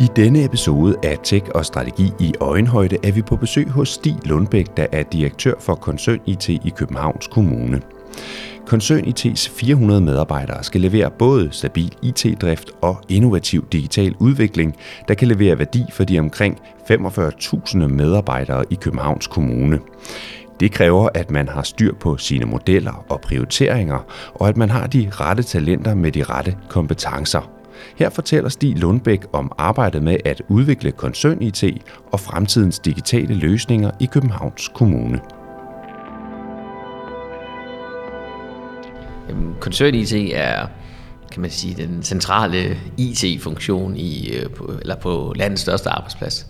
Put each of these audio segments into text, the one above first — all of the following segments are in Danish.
I denne episode af Tech og Strategi i Øjenhøjde er vi på besøg hos Stig Lundbæk, der er direktør for Koncern IT i Københavns Kommune. Koncern IT's 400 medarbejdere skal levere både stabil IT-drift og innovativ digital udvikling, der kan levere værdi for de omkring 45.000 medarbejdere i Københavns Kommune. Det kræver, at man har styr på sine modeller og prioriteringer, og at man har de rette talenter med de rette kompetencer. Her fortæller Stig Lundbæk om arbejdet med at udvikle koncern-IT og fremtidens digitale løsninger i Københavns Kommune. Øhm, Koncern-IT er kan man sige, den centrale IT-funktion i, øh, eller på landets største arbejdsplads.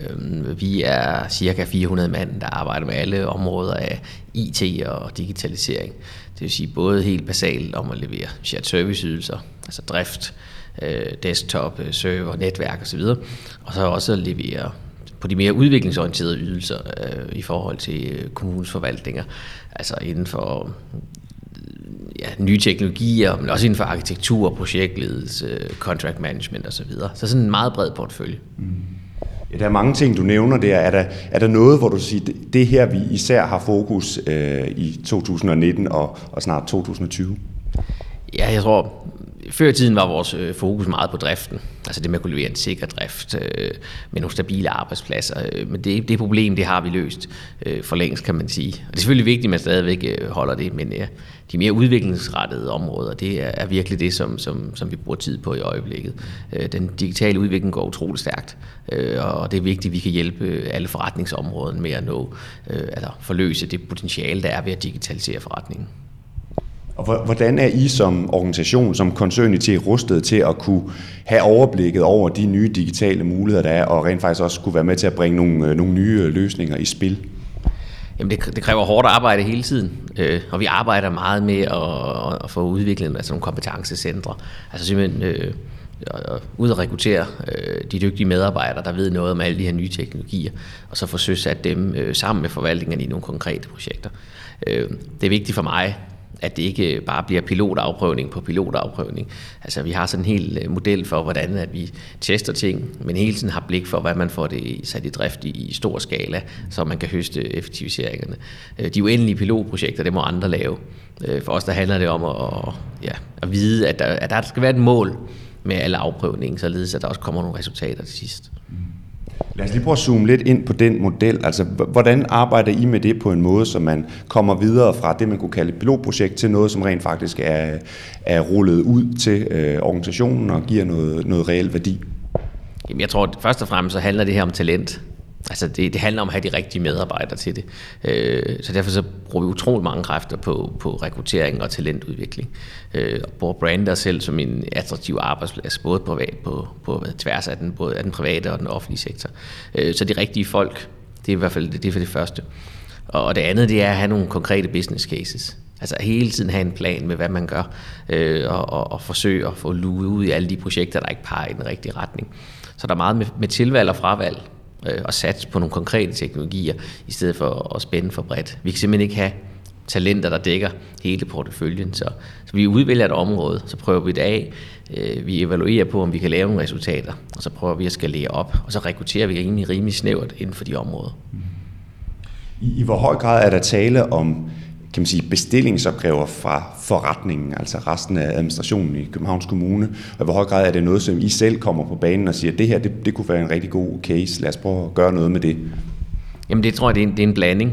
Øhm, vi er cirka 400 mand, der arbejder med alle områder af IT og digitalisering. Det vil sige både helt basalt om at levere shared service ydelser, altså drift, øh, desktop, øh, server, netværk osv. Og så også at levere på de mere udviklingsorienterede ydelser øh, i forhold til øh, kommunens forvaltninger, altså inden for ja, nye teknologier, men også inden for arkitektur, projektledelse, contract management osv. Så, så sådan en meget bred portefølje. Mm. Ja, der er mange ting, du nævner der. Er der, er der noget, hvor du siger, det, det her vi især har fokus øh, i 2019 og, og snart 2020? Ja, jeg tror, før i tiden var vores øh, fokus meget på driften. Altså det med at kunne levere en sikker drift øh, med nogle stabile arbejdspladser. Øh, men det, det problem, det har vi løst øh, for længst, kan man sige. Og det er selvfølgelig vigtigt, at man stadigvæk øh, holder det, men ja, de mere udviklingsrettede områder, det er, er virkelig det, som, som, som vi bruger tid på i øjeblikket. Øh, den digitale udvikling går utrolig stærkt, øh, og det er vigtigt, at vi kan hjælpe øh, alle forretningsområderne med at nå, øh, altså forløse det potentiale, der er ved at digitalisere forretningen. Og hvordan er I som organisation, som koncern til rustet til at kunne have overblikket over de nye digitale muligheder, der er, og rent faktisk også kunne være med til at bringe nogle, øh, nogle nye øh, løsninger i spil? Jamen det, det kræver hårdt arbejde hele tiden, øh, og vi arbejder meget med at, at få udviklet altså nogle kompetencecentre. Altså simpelthen øh, ud at rekruttere øh, de dygtige medarbejdere, der ved noget om alle de her nye teknologier, og så få søsat dem øh, sammen med forvaltningen i nogle konkrete projekter. Øh, det er vigtigt for mig, at det ikke bare bliver pilotafprøvning på pilotafprøvning. Altså vi har sådan en hel øh, model for, hvordan at vi tester ting, men hele tiden har blik for, hvad man får det sat i drift i, i stor skala, så man kan høste effektiviseringerne. Øh, de uendelige pilotprojekter, det må andre lave. Øh, for os der handler det om at, ja, at vide, at der, at der skal være et mål med alle afprøvningen, således at der også kommer nogle resultater til sidst. Mm. Lad os lige prøve at zoome lidt ind på den model. Altså, hvordan arbejder I med det på en måde, så man kommer videre fra det, man kunne kalde et pilotprojekt, til noget, som rent faktisk er, er rullet ud til øh, organisationen og giver noget, noget reelt værdi? Jamen, jeg tror, at først og fremmest så handler det her om talent. Altså det, det handler om at have de rigtige medarbejdere til det. Øh, så derfor så bruger vi utrolig mange kræfter på, på rekruttering og talentudvikling. Øh, og bruger brande selv som en attraktiv arbejdsplads, både privat, på, på tværs af den, både af den private og den offentlige sektor. Øh, så de rigtige folk, det er i hvert fald det, det er for det første. Og det andet, det er at have nogle konkrete business cases. Altså hele tiden have en plan med, hvad man gør, øh, og, og, og forsøge at få luet ud i alle de projekter, der ikke peger i den rigtige retning. Så der er meget med, med tilvalg og fravalg, øh, og satse på nogle konkrete teknologier, i stedet for at spænde for bredt. Vi kan simpelthen ikke have talenter, der dækker hele porteføljen. Så, så vi udvælger et område, så prøver vi det af, øh, vi evaluerer på, om vi kan lave nogle resultater, og så prøver vi at skalere op, og så rekrutterer vi egentlig rimelig snævert inden for de områder. I, I hvor høj grad er der tale om kan man sige, bestillingsopgaver fra forretningen, altså resten af administrationen i Københavns Kommune, og i hvor høj grad er det noget, som I selv kommer på banen og siger, det her, det, det kunne være en rigtig god case, lad os prøve at gøre noget med det? Jamen det tror jeg, det er en, det er en blanding.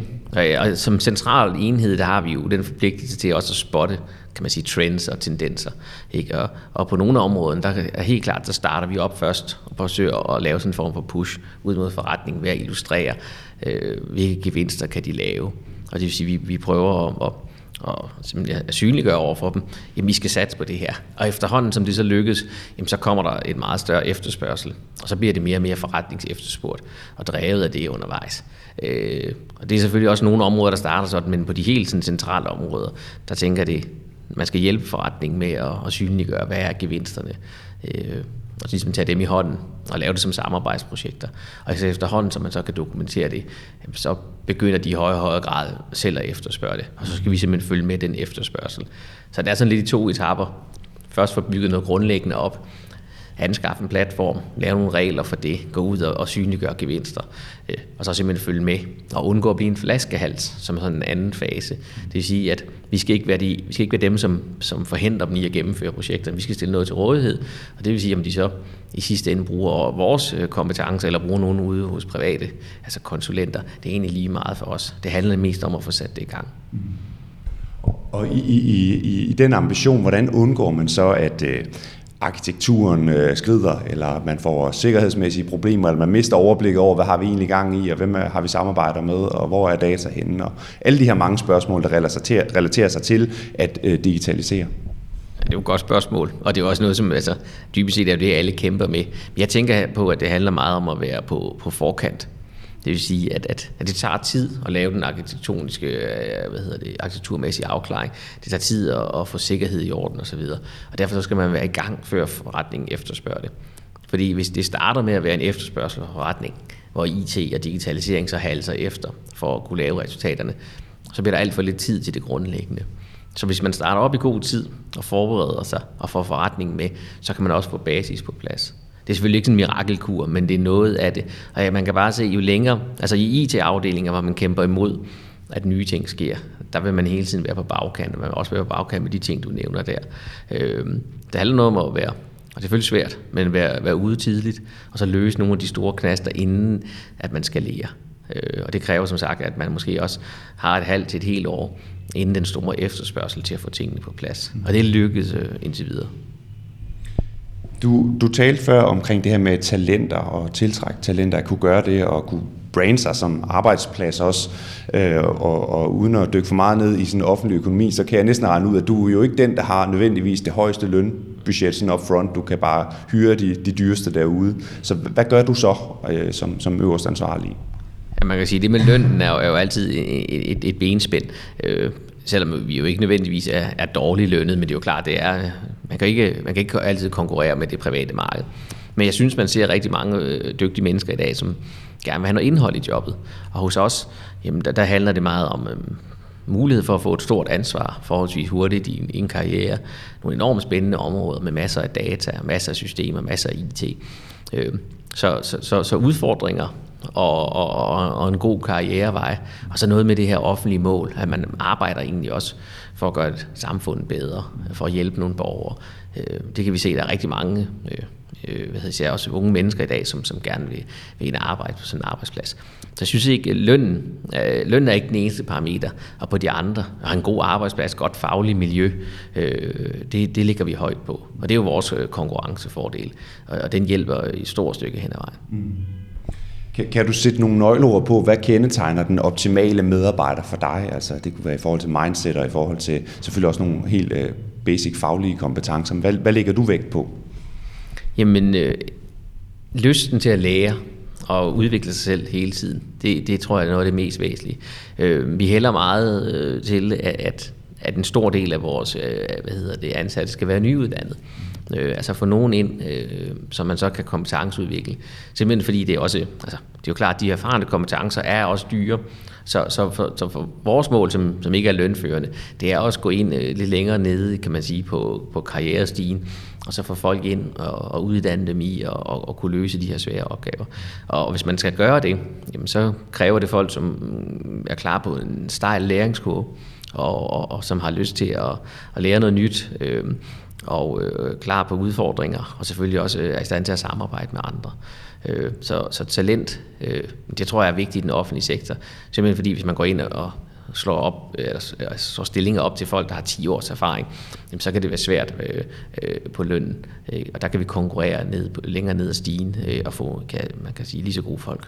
Og som central enhed, der har vi jo den forpligtelse til også at spotte, kan man sige, trends og tendenser. Ikke? Og, og på nogle af områderne, der er helt klart, der starter vi op først og forsøger at lave sådan en form for push ud mod forretningen ved at illustrere, øh, hvilke gevinster kan de lave. Og det vil sige, at vi, vi prøver at, at og simpelthen at synliggøre over for dem, jamen vi skal satse på det her. Og efterhånden, som det så lykkes, jamen så kommer der et meget større efterspørgsel, og så bliver det mere og mere forretningsefterspurgt, og drevet af det undervejs. Øh, og det er selvfølgelig også nogle områder, der starter sådan, men på de helt sådan, centrale områder, der tænker det, man skal hjælpe forretningen med at, at synliggøre, hvad er gevinsterne. Øh, og ligesom tage dem i hånden og lave det som samarbejdsprojekter. Og så efterhånden, som man så kan dokumentere det, så begynder de i højere og højere grad selv at efterspørge det. Og så skal vi simpelthen følge med den efterspørgsel. Så det er sådan lidt i to etapper. Først få bygget noget grundlæggende op, anskaffe en platform, lave nogle regler for det, gå ud og, og synliggøre gevinster, øh, og så simpelthen følge med og undgå at blive en flaskehals, som sådan en anden fase. Det vil sige, at vi skal ikke være, de, vi skal ikke være dem, som, som forhindrer dem i at gennemføre projekter. Vi skal stille noget til rådighed, og det vil sige, om de så i sidste ende bruger vores øh, kompetencer, eller bruger nogen ude hos private, altså konsulenter, det er egentlig lige meget for os. Det handler mest om at få sat det i gang. Og i, i, i, i den ambition, hvordan undgår man så, at øh, arkitekturen øh, skrider, eller man får sikkerhedsmæssige problemer, eller man mister overblikket over, hvad har vi egentlig gang i, og hvem er, har vi samarbejder med, og hvor er data henne, og alle de her mange spørgsmål, der relaterer, relaterer sig til at øh, digitalisere. Ja, det er jo et godt spørgsmål, og det er også noget, som altså, dybest set er det, alle kæmper med. Men jeg tænker på, at det handler meget om at være på, på forkant. Det vil sige, at, at, at det tager tid at lave den arkitektoniske, øh, hvad hedder det, arkitekturmæssige afklaring. Det tager tid at, at få sikkerhed i orden osv. Og, og derfor så skal man være i gang, før forretningen efterspørger det. Fordi hvis det starter med at være en efterspørgsel for forretning, hvor IT og digitalisering så halser efter for at kunne lave resultaterne, så bliver der alt for lidt tid til det grundlæggende. Så hvis man starter op i god tid og forbereder sig og får forretningen med, så kan man også få basis på plads. Det er selvfølgelig ikke sådan en mirakelkur, men det er noget af det. Og man kan bare se, jo længere, altså i IT-afdelinger, hvor man kæmper imod, at nye ting sker, der vil man hele tiden være på bagkant, og man vil også være på bagkant med de ting, du nævner der. Øh, det handler noget om at være, og det er selvfølgelig svært, men være, være ude tidligt, og så løse nogle af de store knaster, inden at man skal lære. Øh, og det kræver som sagt, at man måske også har et halvt til et helt år, inden den store efterspørgsel til at få tingene på plads. Og det lykkedes øh, indtil videre. Du, du talte før omkring det her med talenter og tiltrække talenter, at kunne gøre det og kunne brande sig som arbejdsplads også, øh, og, og uden at dykke for meget ned i sådan en offentlig økonomi, så kan jeg næsten regne ud, at du er jo ikke den, der har nødvendigvis det højeste lønbudget sådan up front. Du kan bare hyre de, de dyreste derude. Så hvad gør du så øh, som, som øverst ansvarlig? Ja, man kan sige, at det med lønnen er jo, er jo altid et, et, et benspænd. Øh, selvom vi jo ikke nødvendigvis er, er dårligt lønnet, men det er jo klart, det er, man, kan ikke, man kan ikke altid konkurrere med det private marked. Men jeg synes, man ser rigtig mange øh, dygtige mennesker i dag, som gerne vil have noget indhold i jobbet. Og hos os, jamen, der, der handler det meget om øh, mulighed for at få et stort ansvar forholdsvis hurtigt i en, i en karriere. Nogle enormt spændende områder med masser af data, masser af systemer, masser af IT. Øh, så, så, så, så udfordringer og, og, og en god karrierevej. Og så noget med det her offentlige mål, at man arbejder egentlig også for at gøre et samfund bedre, for at hjælpe nogle borgere. Øh, det kan vi se, at der er rigtig mange øh, øh, hvad hedder jeg, også unge mennesker i dag, som, som gerne vil, vil ind og arbejde på sådan en arbejdsplads. Så jeg synes ikke, at lønnen, øh, lønnen er ikke den eneste parameter, og på de andre, at have en god arbejdsplads, godt fagligt miljø, øh, det, det ligger vi højt på. Og det er jo vores konkurrencefordel, og, og den hjælper i stort stykke hen ad vejen. Mm. Kan, kan du sætte nogle nøgleord på, hvad kendetegner den optimale medarbejder for dig? Altså, det kunne være i forhold til mindset og i forhold til selvfølgelig også nogle helt øh, basic faglige kompetencer. Hvad, hvad lægger du vægt på? Jamen, øh, lysten til at lære og udvikle sig selv hele tiden, det, det tror jeg er noget af det mest væsentlige. Øh, vi hælder meget øh, til, at, at at en stor del af vores øh, hvad hedder det, ansatte skal være nyuddannet. Øh, altså få nogen ind, øh, som man så kan kompetenceudvikle. Simpelthen fordi det er også, altså, det er jo klart, at de erfarne kompetencer er også dyre. Så, så, for, så for vores mål, som, som ikke er lønførende, det er også at gå ind øh, lidt længere nede, kan man sige, på, på karrierestigen, og så få folk ind og, og uddanne dem i og, og, og kunne løse de her svære opgaver. Og hvis man skal gøre det, jamen så kræver det folk, som er klar på en stejl læringskurve, og, og, og som har lyst til at, at lære noget nyt. Øh, og øh, klar på udfordringer, og selvfølgelig også øh, er i stand til at samarbejde med andre. Øh, så, så talent, øh, det tror jeg er vigtigt i den offentlige sektor. Simpelthen fordi, hvis man går ind og slår, op, eller slår stillinger op til folk, der har 10 års erfaring, jamen, så kan det være svært øh, øh, på lønnen. Øh, og der kan vi konkurrere ned, længere ned ad stigen øh, og få, kan, man kan sige, lige så gode folk.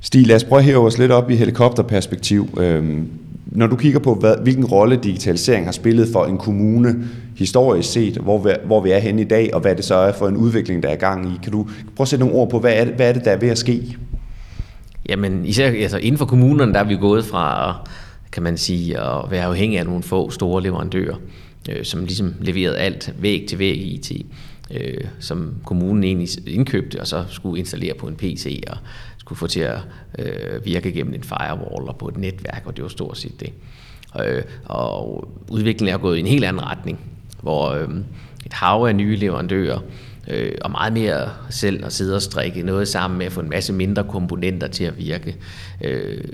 Stig, lad os prøve at hæve os lidt op i helikopterperspektiv. Øhm, når du kigger på, hvad, hvilken rolle digitalisering har spillet for en kommune historisk set, hvor vi, hvor vi er henne i dag, og hvad det så er for en udvikling, der er gang i. Kan du prøve at sætte nogle ord på, hvad er det, hvad er det der er ved at ske? Jamen, især altså, inden for kommunerne, der er vi gået fra, kan man sige, at være afhængig af nogle få store leverandører, øh, som ligesom leverede alt væg til væg i IT, øh, som kommunen egentlig indkøbte, og så skulle installere på en PC, og skulle få til at øh, virke gennem en firewall og på et netværk, og det var stort set det. Øh, og udviklingen er gået i en helt anden retning, hvor øh, et hav af nye leverandører, øh, og meget mere selv at sidde og strikke noget sammen med at få en masse mindre komponenter til at virke. Øh,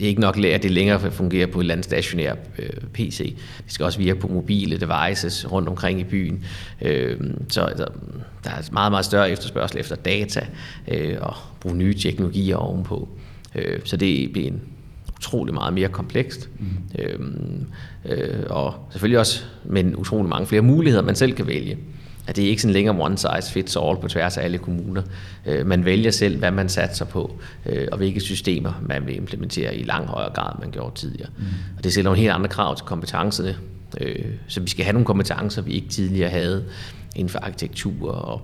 det er ikke nok, at det længere fungerer på et eller andet stationær øh, PC. Det skal også virke på mobile devices rundt omkring i byen. Øh, så altså, der er meget, meget større efterspørgsel efter data øh, og bruge nye teknologier ovenpå. Øh, så det bliver en utrolig meget mere komplekst. Mm. Øhm, øh, og selvfølgelig også med utrolig mange flere muligheder, man selv kan vælge. At det er ikke sådan længere one size fits all på tværs af alle kommuner. Øh, man vælger selv, hvad man satser på, øh, og hvilke systemer man vil implementere i langt højere grad, end man gjorde tidligere. Mm. Og det stiller nogle helt andre krav til kompetencerne. Øh, så vi skal have nogle kompetencer, vi ikke tidligere havde inden for arkitektur og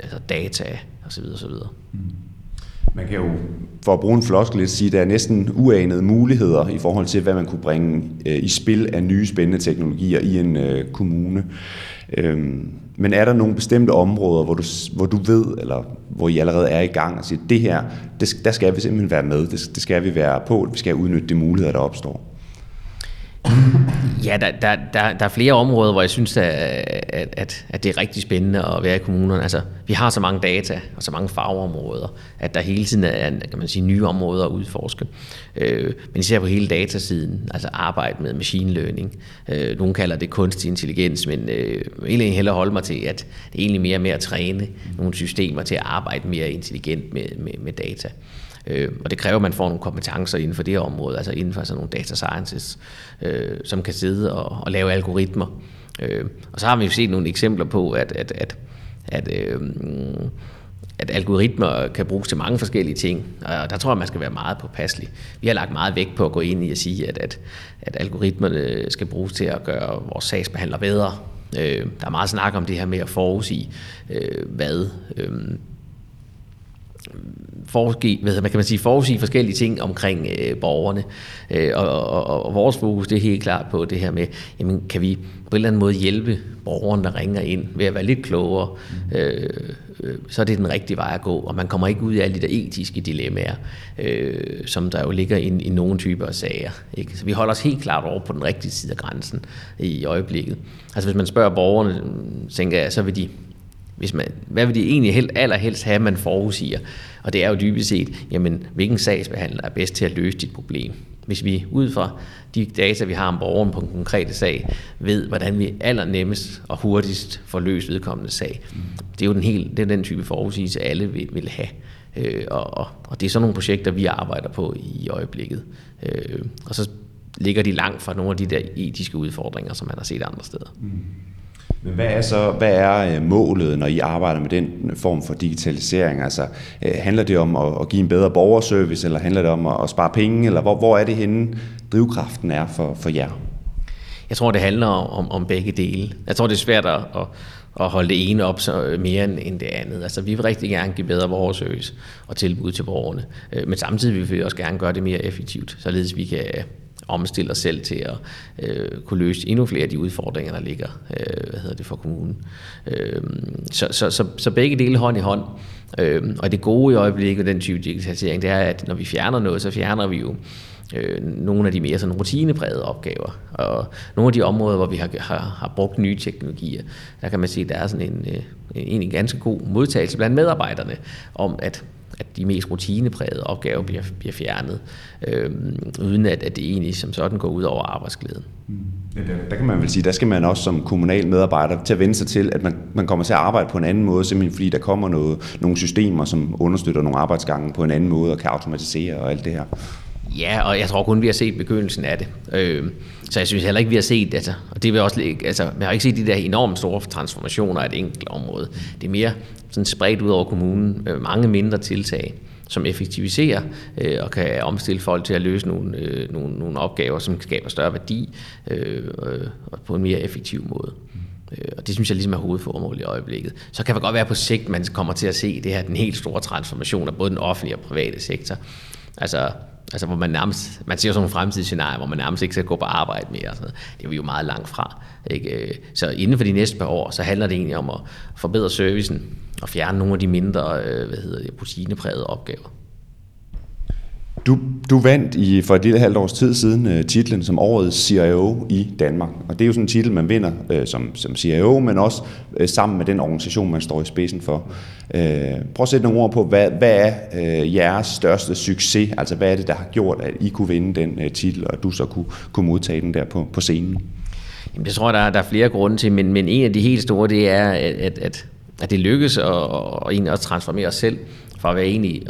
altså data osv. osv. Mm. Man kan jo, for at bruge en floskel lidt, sige, at der er næsten uanede muligheder i forhold til, hvad man kunne bringe i spil af nye spændende teknologier i en øh, kommune. Øhm, men er der nogle bestemte områder, hvor du, hvor du ved, eller hvor I allerede er i gang og siger, det her, det, der skal vi simpelthen være med, det, det skal vi være på, vi skal udnytte de muligheder, der opstår? Ja, der, der, der, der er flere områder, hvor jeg synes, at, at, at det er rigtig spændende at være i kommunerne. Altså, vi har så mange data og så mange fagområder, at der hele tiden er kan man sige, nye områder at udforske. Øh, men især på hele datasiden, altså arbejde med machine learning. Øh, nogle kalder det kunstig intelligens, men øh, egentlig hellere holde mig til, at det er egentlig mere med at træne nogle systemer til at arbejde mere intelligent med, med, med data. Øh, og det kræver, at man får nogle kompetencer inden for det her område, altså inden for sådan nogle data sciences, øh, som kan sidde og, og lave algoritmer. Øh, og så har vi jo set nogle eksempler på, at, at, at, at øh, at algoritmer kan bruges til mange forskellige ting, og der tror jeg, man skal være meget påpasselig. Vi har lagt meget vægt på at gå ind i at sige, at, at, at algoritmerne skal bruges til at gøre vores sagsbehandler bedre. Øh, der er meget snak om det her med at forudsige, øh, hvad øh, forske, hvad man kan man sige, forudsige forskellige ting omkring øh, borgerne. Øh, og, og, og vores fokus det er helt klart på det her med, jamen, kan vi på en eller anden måde hjælpe borgeren, der ringer ind, ved at være lidt klogere, øh, øh, så er det den rigtige vej at gå, og man kommer ikke ud i alle de der etiske dilemmaer, øh, som der jo ligger i, i nogle typer af sager. Ikke? Så vi holder os helt klart over på den rigtige side af grænsen i øjeblikket. Altså hvis man spørger borgerne, tænker jeg, så vil de hvis man, hvad vil de egentlig helt, allerhelst have, man forudsiger? Og det er jo dybest set, jamen, hvilken sagsbehandler er bedst til at løse dit problem? Hvis vi ud fra de data, vi har om borgeren på en konkret sag, ved, hvordan vi allernemmest og hurtigst får løst vedkommende sag. Det er jo den, helt, det er den type forudsigelse, alle vil, vil have. Øh, og, og, og det er sådan nogle projekter, vi arbejder på i øjeblikket. Øh, og så ligger de langt fra nogle af de der etiske udfordringer, som man har set andre steder. Mm. Men hvad er så hvad er øh, målet, når I arbejder med den form for digitalisering? Altså, øh, handler det om at, give en bedre borgerservice, eller handler det om at, spare penge, eller hvor, hvor er det henne, drivkraften er for, for jer? Jeg tror, det handler om, om begge dele. Jeg tror, det er svært at, at, holde det ene op så øh, mere end det andet. Altså, vi vil rigtig gerne give bedre borgerservice og tilbud til borgerne, men samtidig vil vi også gerne gøre det mere effektivt, således vi kan omstille os selv til at øh, kunne løse endnu flere af de udfordringer, der ligger øh, hvad hedder det, for kommunen. Øh, så, så, så, så begge dele hånd i hånd. Øh, og det gode i øjeblikket med den type digitalisering, det er, at når vi fjerner noget, så fjerner vi jo øh, nogle af de mere sådan rutineprægede opgaver. Og nogle af de områder, hvor vi har, har, har brugt nye teknologier, der kan man sige, at der er sådan en, øh, en, en ganske god modtagelse blandt medarbejderne om, at at de mest rutineprægede opgaver bliver, bliver fjernet, øh, uden at, at det egentlig som sådan går ud over arbejdsglæden. Mm. Ja, der, der kan man vel sige, der skal man også som kommunal medarbejder til at vende sig til, at man, man kommer til at arbejde på en anden måde, simpelthen fordi der kommer noget, nogle systemer, som understøtter nogle arbejdsgange på en anden måde og kan automatisere og alt det her. Ja, og jeg tror kun, vi har set begyndelsen af det. Øh, så jeg synes heller ikke, vi har set, altså, og det vil også, altså, vi har ikke set de der enormt store transformationer af et enkelt område. Det er mere sådan spredt ud over kommunen, øh, mange mindre tiltag, som effektiviserer øh, og kan omstille folk til at løse nogle, øh, nogle, nogle opgaver, som skaber større værdi øh, og på en mere effektiv måde. Øh, og det synes jeg ligesom er hovedformålet i øjeblikket. Så kan det godt være på sigt, man kommer til at se det her, den helt store transformation af både den offentlige og private sektor. Altså Altså hvor man nærmest, man ser sådan nogle fremtidsscenarier, hvor man nærmest ikke skal gå på arbejde mere. Så det er vi jo meget langt fra. Ikke? Øh, så inden for de næste par år, så handler det egentlig om at forbedre servicen og fjerne nogle af de mindre, øh, hvad hedder det, rutineprægede opgaver. Du, du vandt i, for et lille halvt års tid siden øh, titlen som årets CIO i Danmark. Og det er jo sådan en titel, man vinder øh, som, som CIO, men også øh, sammen med den organisation, man står i spidsen for. Øh, prøv at sætte nogle ord på, hvad, hvad er øh, jeres største succes? Altså hvad er det, der har gjort, at I kunne vinde den øh, titel, og at du så kunne, kunne modtage den der på, på scenen? Jamen, det tror jeg, der er, der er flere grunde til, men, men en af de helt store, det er, at, at, at det lykkes at, at egentlig også transformere os selv fra at være egentlig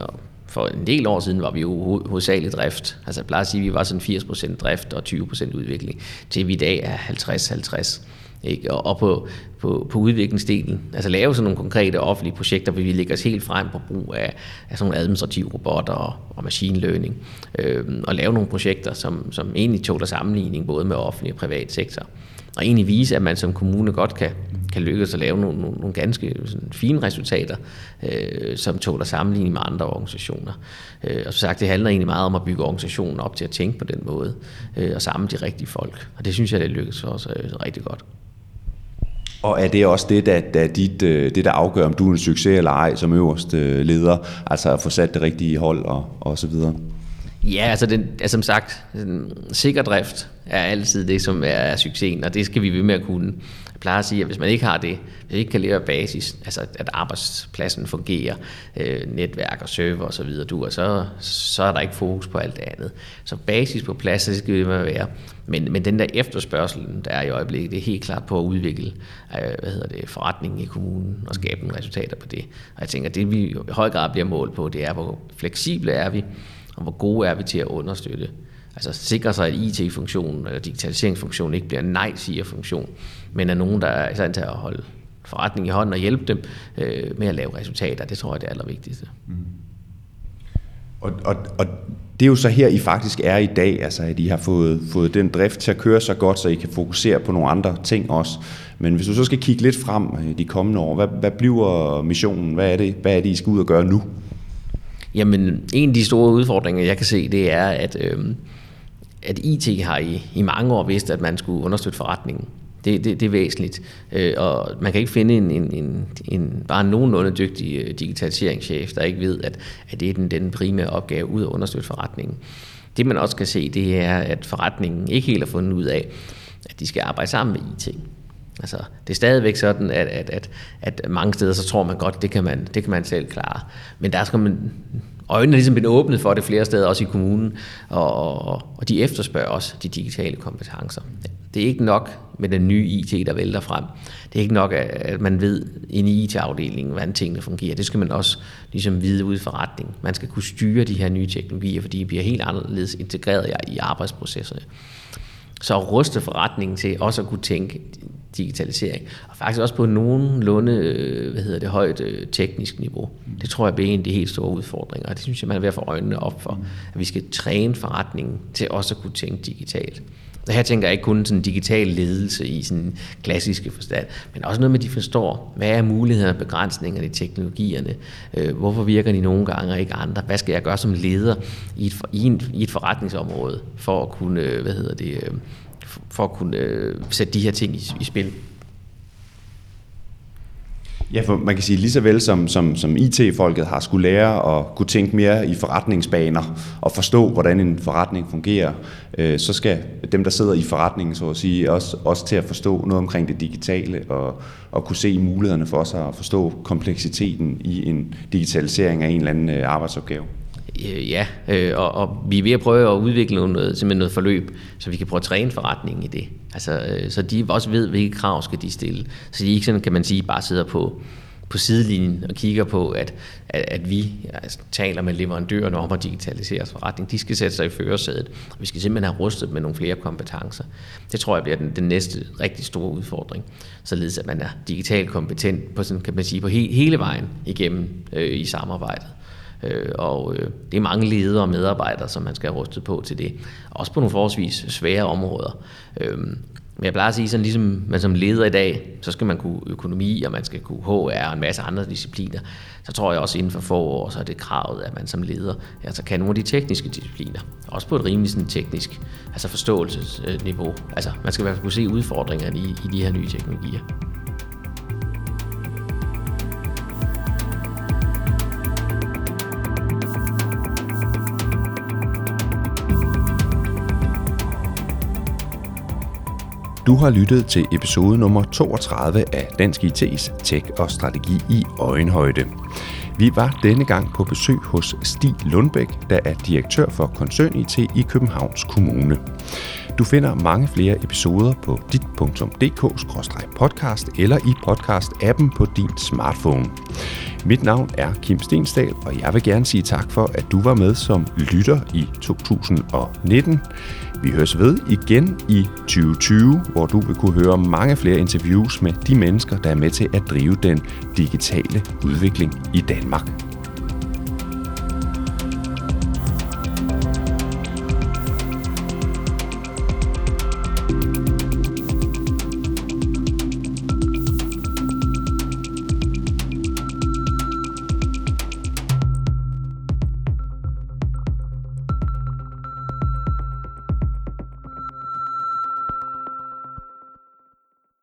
for en del år siden var vi jo hovedsageligt drift. Altså jeg plejer at sige, at vi var sådan 80% drift og 20% udvikling, til vi i dag er 50-50. Ikke? Og, og på, på, på udviklingsdelen, altså lave sådan nogle konkrete offentlige projekter, hvor vi lægger os helt frem på brug af, af sådan nogle administrative robotter og, og machine learning, øh, og lave nogle projekter, som, som egentlig tåler sammenligning både med offentlig og privat sektor og egentlig vise, at man som kommune godt kan, kan lykkes at lave nogle, nogle, nogle ganske sådan, fine resultater, øh, som tåler sammenligning med andre organisationer. Øh, og som sagt, det handler egentlig meget om at bygge organisationen op til at tænke på den måde, øh, og samle de rigtige folk. Og det synes jeg, det lykkes for os øh, rigtig godt. Og er det også det, der, der, dit, øh, det, der afgør, om du er en succes eller ej som øverste øh, leder? Altså at få sat det rigtige hold og, og så videre? Ja, altså, den, altså som sagt, sikker drift er altid det, som er, er succesen, og det skal vi ved med at kunne. Plejer at sige, at hvis man ikke har det, hvis man ikke kan leve af basis, altså at arbejdspladsen fungerer, øh, netværk og server osv., og du, og så, så er der ikke fokus på alt det andet. Så basis på plads, det skal det være. Men, men den der efterspørgsel, der er i øjeblikket, det er helt klart på at udvikle øh, hvad hedder det, forretningen i kommunen og skabe nogle resultater på det. Og jeg tænker, det vi i høj grad bliver målt på, det er, hvor fleksible er vi, og hvor gode er vi til at understøtte. Altså sikre sig, at IT-funktionen eller øh, digitaliseringsfunktionen ikke bliver en nej-siger-funktion, men er nogen, der er i stand til at holde forretning i hånden og hjælpe dem øh, med at lave resultater. Det tror jeg er det allervigtigste. Mm. Og, og, og det er jo så her, I faktisk er i dag, altså at I har fået, fået den drift til at køre så godt, så I kan fokusere på nogle andre ting også. Men hvis du så skal kigge lidt frem øh, de kommende år, hvad, hvad bliver missionen? Hvad er, det, hvad er det, I skal ud og gøre nu? Jamen, en af de store udfordringer, jeg kan se, det er, at, øh, at IT har i, i mange år vidst, at man skulle understøtte forretningen. Det, det, det er væsentligt. Øh, og man kan ikke finde en, en, en, en bare nogenlunde dygtig øh, digitaliseringschef, der ikke ved, at, at det er den, den primære opgave ud at understøtte forretningen. Det man også kan se, det er, at forretningen ikke helt har fundet ud af, at de skal arbejde sammen med IT. Altså, det er stadigvæk sådan, at, at, at, at mange steder, så tror man godt, det kan man, det kan man selv klare. Men der skal man, øjnene er ligesom blevet åbnet for det flere steder, også i kommunen, og, og, og de efterspørger også de digitale kompetencer. Det er ikke nok med den nye IT, der vælter frem. Det er ikke nok, at man ved inde i IT-afdelingen, hvordan tingene fungerer. Det skal man også ligesom vide ud i forretningen. Man skal kunne styre de her nye teknologier, fordi de bliver helt anderledes integreret i arbejdsprocesserne. Så at ruste forretningen til også at kunne tænke digitalisering. Og faktisk også på nogenlunde øh, hvad hedder det, højt øh, teknisk niveau. Det tror jeg bliver en af de helt store udfordringer, og det synes jeg, man er ved at få øjnene op for, at vi skal træne forretningen til også at kunne tænke digitalt. Og her tænker jeg ikke kun sådan digital ledelse i sådan klassiske forstand, men også noget med, at de forstår, hvad er mulighederne og begrænsningerne i teknologierne? Øh, hvorfor virker de nogle gange og ikke andre? Hvad skal jeg gøre som leder i et, i, en, i et forretningsområde for at kunne, øh, hvad hedder det, øh, for at kunne øh, sætte de her ting i, i spil. Ja, for man kan sige, lige så vel som, som, som IT-folket har skulle lære at kunne tænke mere i forretningsbaner og forstå, hvordan en forretning fungerer, øh, så skal dem, der sidder i forretningen, så at sige, også, også til at forstå noget omkring det digitale og, og kunne se mulighederne for sig at forstå kompleksiteten i en digitalisering af en eller anden øh, arbejdsopgave. Øh, ja, øh, og, og vi er ved at prøve at udvikle noget, simpelthen noget forløb, så vi kan prøve at træne forretningen i det. Altså, øh, så de også ved, hvilke krav skal de stille. Så de ikke sådan, kan man sige, bare sidder på, på sidelinjen og kigger på, at, at, at vi altså, taler med leverandørerne om at digitalisere forretning. De skal sætte sig i førersædet, og vi skal simpelthen have rustet med nogle flere kompetencer. Det tror jeg bliver den, den næste rigtig store udfordring, således at man er digitalt kompetent på, sådan, kan man sige, på he, hele vejen igennem øh, i samarbejdet. Øh, og øh, det er mange ledere og medarbejdere, som man skal have rustet på til det. Også på nogle forholdsvis svære områder. Øh, men jeg plejer at sige, sådan ligesom man som leder i dag, så skal man kunne økonomi, og man skal kunne HR og en masse andre discipliner. Så tror jeg også inden for få år, så er det kravet, at man som leder altså kan nogle af de tekniske discipliner. Også på et rimeligt sådan, teknisk altså forståelsesniveau. Altså man skal i hvert fald kunne se udfordringerne i, i de her nye teknologier. Du har lyttet til episode nummer 32 af Dansk IT's Tech og Strategi i Øjenhøjde. Vi var denne gang på besøg hos Stig Lundbæk, der er direktør for Koncern IT i Københavns Kommune. Du finder mange flere episoder på dit.dk-podcast eller i podcast-appen på din smartphone. Mit navn er Kim Stensdal, og jeg vil gerne sige tak for, at du var med som lytter i 2019. Vi høres ved igen i 2020, hvor du vil kunne høre mange flere interviews med de mennesker, der er med til at drive den digitale udvikling i Danmark.